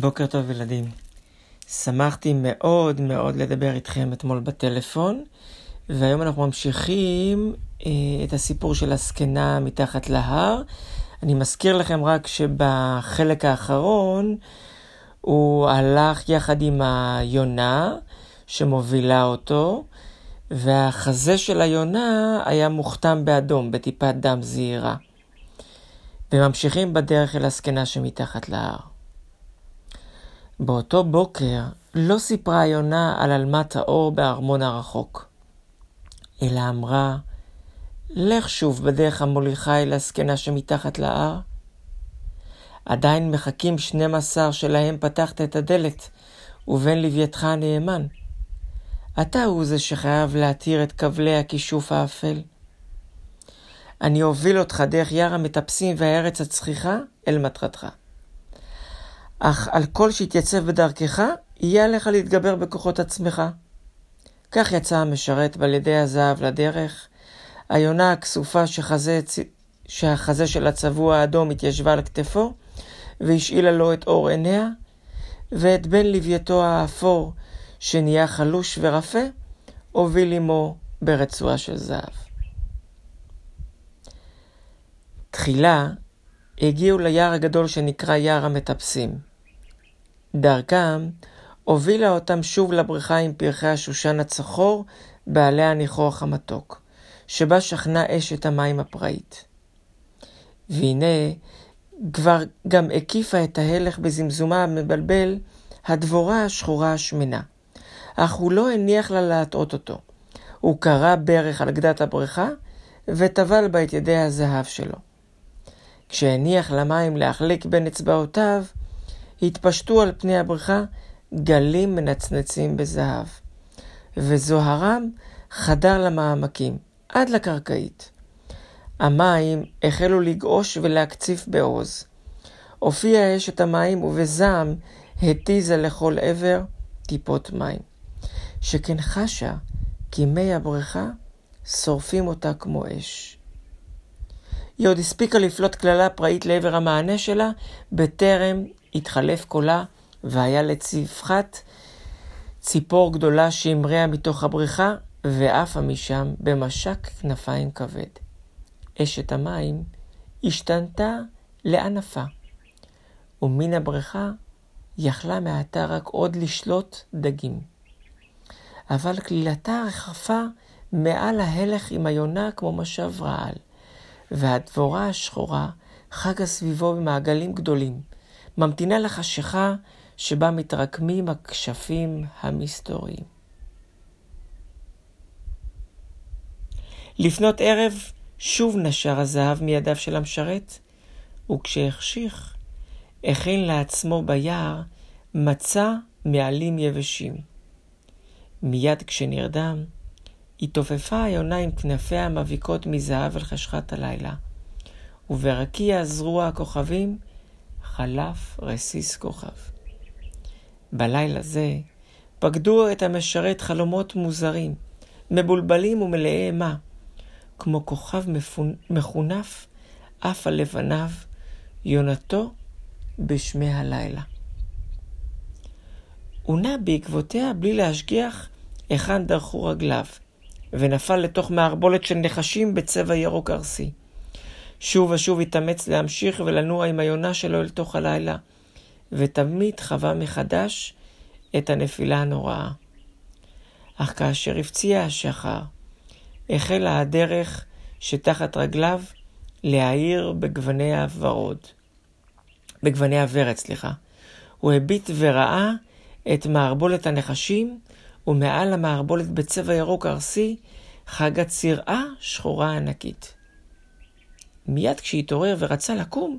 בוקר טוב ילדים. שמחתי מאוד מאוד לדבר איתכם אתמול בטלפון, והיום אנחנו ממשיכים אה, את הסיפור של הזקנה מתחת להר. אני מזכיר לכם רק שבחלק האחרון הוא הלך יחד עם היונה שמובילה אותו, והחזה של היונה היה מוכתם באדום, בטיפת דם זעירה. וממשיכים בדרך אל הזקנה שמתחת להר. באותו בוקר לא סיפרה היונה על עלמת האור בארמון הרחוק, אלא אמרה, לך שוב בדרך המוליכה אל הזקנה שמתחת להר. עדיין מחכים שנים עשר שלהם פתחת את הדלת, ובן לוויתך הנאמן. אתה הוא זה שחייב להתיר את כבלי הכישוף האפל. אני אוביל אותך דרך יער המטפסים והארץ הצחיחה אל מטרתך. אך על כל שיתייצב בדרכך, יהיה עליך להתגבר בכוחות עצמך. כך יצא המשרת ועל ידי הזהב לדרך, היונה הכסופה שחזה, שהחזה של הצבוע האדום התיישבה על כתפו, והשאילה לו את אור עיניה, ואת בן לוויתו האפור, שנהיה חלוש ורפה, הוביל עמו ברצועה של זהב. תחילה הגיעו ליער הגדול שנקרא יער המטפסים. דרכם הובילה אותם שוב לבריכה עם פרחי השושן הצחור בעלי הניחוח המתוק, שבה שכנה אשת המים הפראית. והנה, כבר גם הקיפה את ההלך בזמזומה המבלבל הדבורה השחורה השמנה. אך הוא לא הניח לה להטעות אותו. הוא קרע ברך על גדת הבריכה, וטבל בה את ידי הזהב שלו. כשהניח למים להחליק בין אצבעותיו, התפשטו על פני הבריכה גלים מנצנצים בזהב, וזוהרם חדר למעמקים, עד לקרקעית. המים החלו לגעוש ולהקציף בעוז. הופיעה אשת המים ובזעם התיזה לכל עבר טיפות מים. שכן חשה כי מי הבריכה שורפים אותה כמו אש. היא עוד הספיקה לפלוט קללה פראית לעבר המענה שלה, בטרם התחלף קולה, והיה לצווחת ציפור גדולה שהמריאה מתוך הבריכה, ועפה משם במשק כנפיים כבד. אשת המים השתנתה לענפה, ומן הבריכה יכלה מעתה רק עוד לשלוט דגים. אבל כלילתה רחפה מעל ההלך עם היונה כמו משב רעל. והדבורה השחורה חגה סביבו במעגלים גדולים, ממתינה לחשיכה שבה מתרקמים הכשפים המסתוריים. לפנות ערב שוב נשר הזהב מידיו של המשרת, וכשהחשיך, הכין לעצמו ביער מצע מעלים יבשים. מיד כשנרדם, התעופפה היונה עם כנפיה המביקות מזהב אל חשכת הלילה, וברקיע זרוע הכוכבים חלף רסיס כוכב. בלילה זה פקדו את המשרת חלומות מוזרים, מבולבלים ומלאי אימה, כמו כוכב מחונף עף על לבניו, יונתו בשמי הלילה. הוא נע בעקבותיה בלי להשגיח היכן דרכו רגליו, ונפל לתוך מערבולת של נחשים בצבע ירוק ארסי. שוב ושוב התאמץ להמשיך ולנוע עם היונה שלו אל תוך הלילה, ותמיד חווה מחדש את הנפילה הנוראה. אך כאשר הפציע השחר, החלה הדרך שתחת רגליו להאיר בגווני הוורוד. בגווני הוורד, סליחה. הוא הביט וראה את מערבולת הנחשים ומעל המערבולת בצבע ירוק ארסי חגה צירעה שחורה ענקית. מיד כשהתעורר ורצה לקום,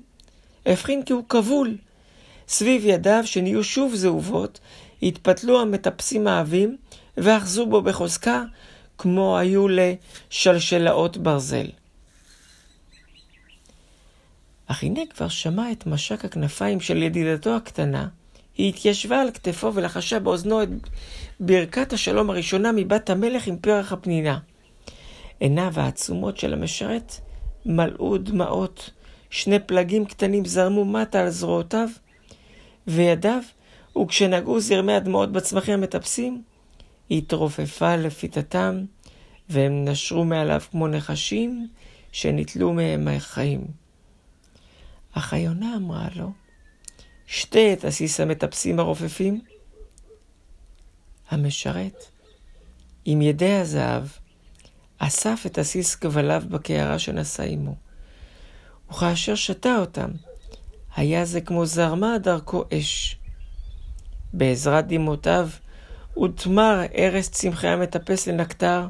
הבחין כי הוא כבול. סביב ידיו, שנהיו שוב זהובות, התפתלו המטפסים העבים ואחזו בו בחוזקה, כמו היו לשלשלאות ברזל. אך הנה כבר שמע את משק הכנפיים של ידידתו הקטנה, היא התיישבה על כתפו ולחשה באוזנו את ברכת השלום הראשונה מבת המלך עם פרח הפנינה. עיניו העצומות של המשרת מלאו דמעות, שני פלגים קטנים זרמו מטה על זרועותיו, וידיו, וכשנגעו זרמי הדמעות בצמחים המטפסים, התרופפה לפיתתם, והם נשרו מעליו כמו נחשים שנתלו מהם החיים. אך היונה אמרה לו, שתה את עסיס המטפסים הרופפים. המשרת, עם ידי הזהב, אסף את עסיס כבליו בקערה שנשא עמו, וכאשר שתה אותם, היה זה כמו זרמה דרכו אש. בעזרת דמעותיו, הותמר ארס צמחי המטפס לנקטר,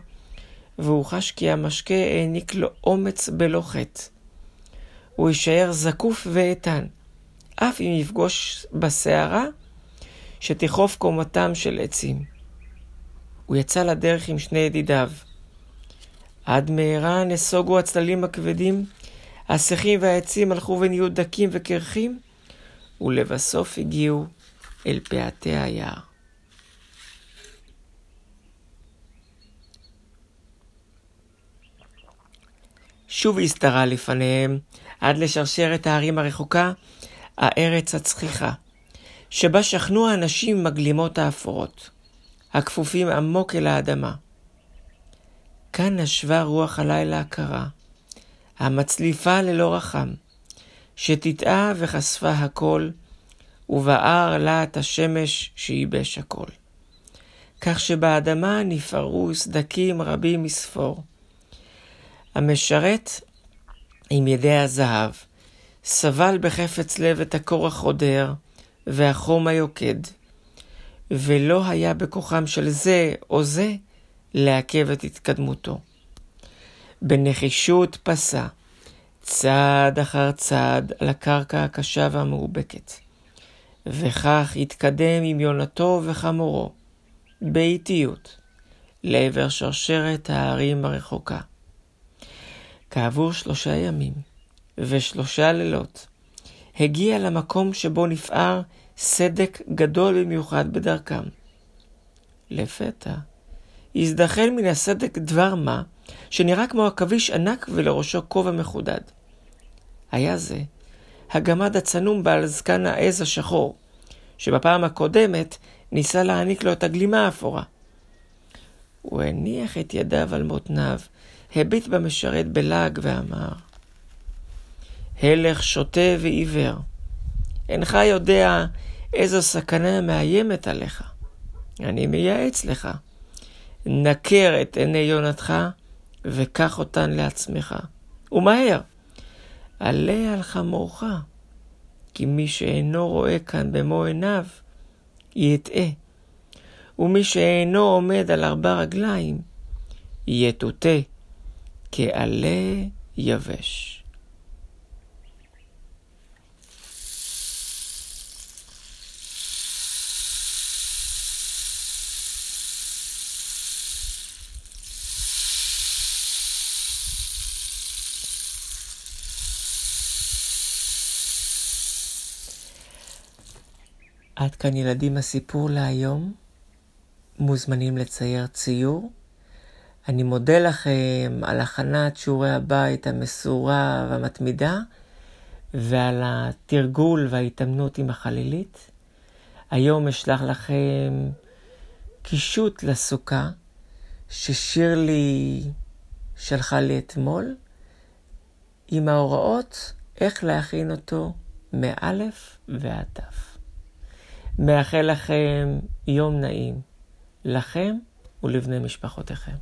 והוא חש כי המשקה העניק לו אומץ בלא חטא. הוא יישאר זקוף ואיתן, אף אם יפגוש בסערה שתכרוף קומתם של עצים. הוא יצא לדרך עם שני ידידיו. עד מהרה נסוגו הצללים הכבדים, השיחים והעצים הלכו ונהיו דקים וקרחים, ולבסוף הגיעו אל פאתי היער. שוב הסתרה לפניהם, עד לשרשרת ההרים הרחוקה, הארץ הצחיחה, שבה שכנו האנשים מגלימות האפורות, הכפופים עמוק אל האדמה. כאן נשבה רוח הלילה הקרה, המצליפה ללא רחם, שתטעה וחשפה הכל, ובער להט השמש שייבש הכל. כך שבאדמה נפערו סדקים רבים מספור. המשרת עם ידי הזהב, סבל בחפץ לב את הקור החודר והחום היוקד, ולא היה בכוחם של זה או זה לעכב את התקדמותו. בנחישות פסע, צעד אחר צעד על הקרקע הקשה והמאובקת, וכך התקדם עם יונתו וחמורו, באיטיות, לעבר שרשרת ההרים הרחוקה. כעבור שלושה ימים ושלושה לילות, הגיע למקום שבו נפער סדק גדול במיוחד בדרכם. לפתע, הזדחל מן הסדק דבר מה, שנראה כמו עכביש ענק ולראשו כובע מחודד. היה זה הגמד הצנום בעל זקן העז השחור, שבפעם הקודמת ניסה להעניק לו את הגלימה האפורה. הוא הניח את ידיו על מותניו, הביט במשרת בלעג ואמר, הלך שוטה ועיוור, אינך יודע איזו סכנה מאיימת עליך. אני מייעץ לך, נקר את עיני יונתך וקח אותן לעצמך, ומהר, עלה על חמורך, כי מי שאינו רואה כאן במו עיניו, יטעה, ומי שאינו עומד על ארבע רגליים, יטוטה. כעלה יבש. עד כאן ילדים הסיפור להיום. מוזמנים לצייר ציור. אני מודה לכם על הכנת שיעורי הבית המסורה והמתמידה ועל התרגול וההתאמנות עם החלילית. היום אשלח לכם קישוט לסוכה ששירלי שלחה לי אתמול עם ההוראות איך להכין אותו מאלף ועד תף. מאחל לכם יום נעים, לכם ולבני משפחותיכם.